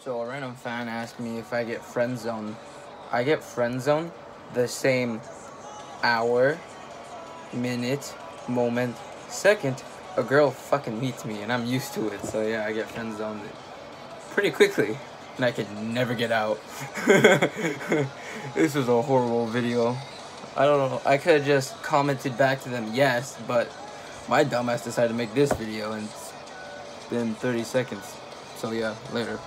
So a random fan asked me if I get friend zone. I get friend zone the same hour, minute, moment, second a girl fucking meets me and I'm used to it. So yeah, I get friend zoned pretty quickly and I can never get out. this was a horrible video. I don't know. I could have just commented back to them yes, but my dumbass decided to make this video and it's been 30 seconds. So yeah, later.